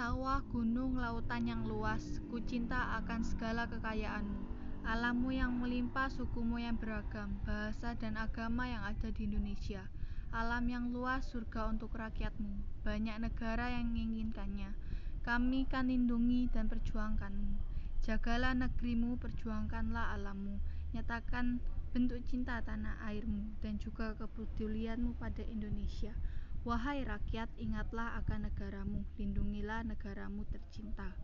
Sawah, gunung, lautan yang luas, ku cinta akan segala kekayaanmu. Alammu yang melimpah, sukumu yang beragam, bahasa dan agama yang ada di Indonesia. Alam yang luas, surga untuk rakyatmu. Banyak negara yang menginginkannya. Kami kan lindungi dan perjuangkanmu. Jagalah negerimu, perjuangkanlah alammu. Nyatakan bentuk cinta tanah airmu dan juga kepedulianmu pada Indonesia. Wahai rakyat, ingatlah akan negaramu, lindungilah negaramu tercinta.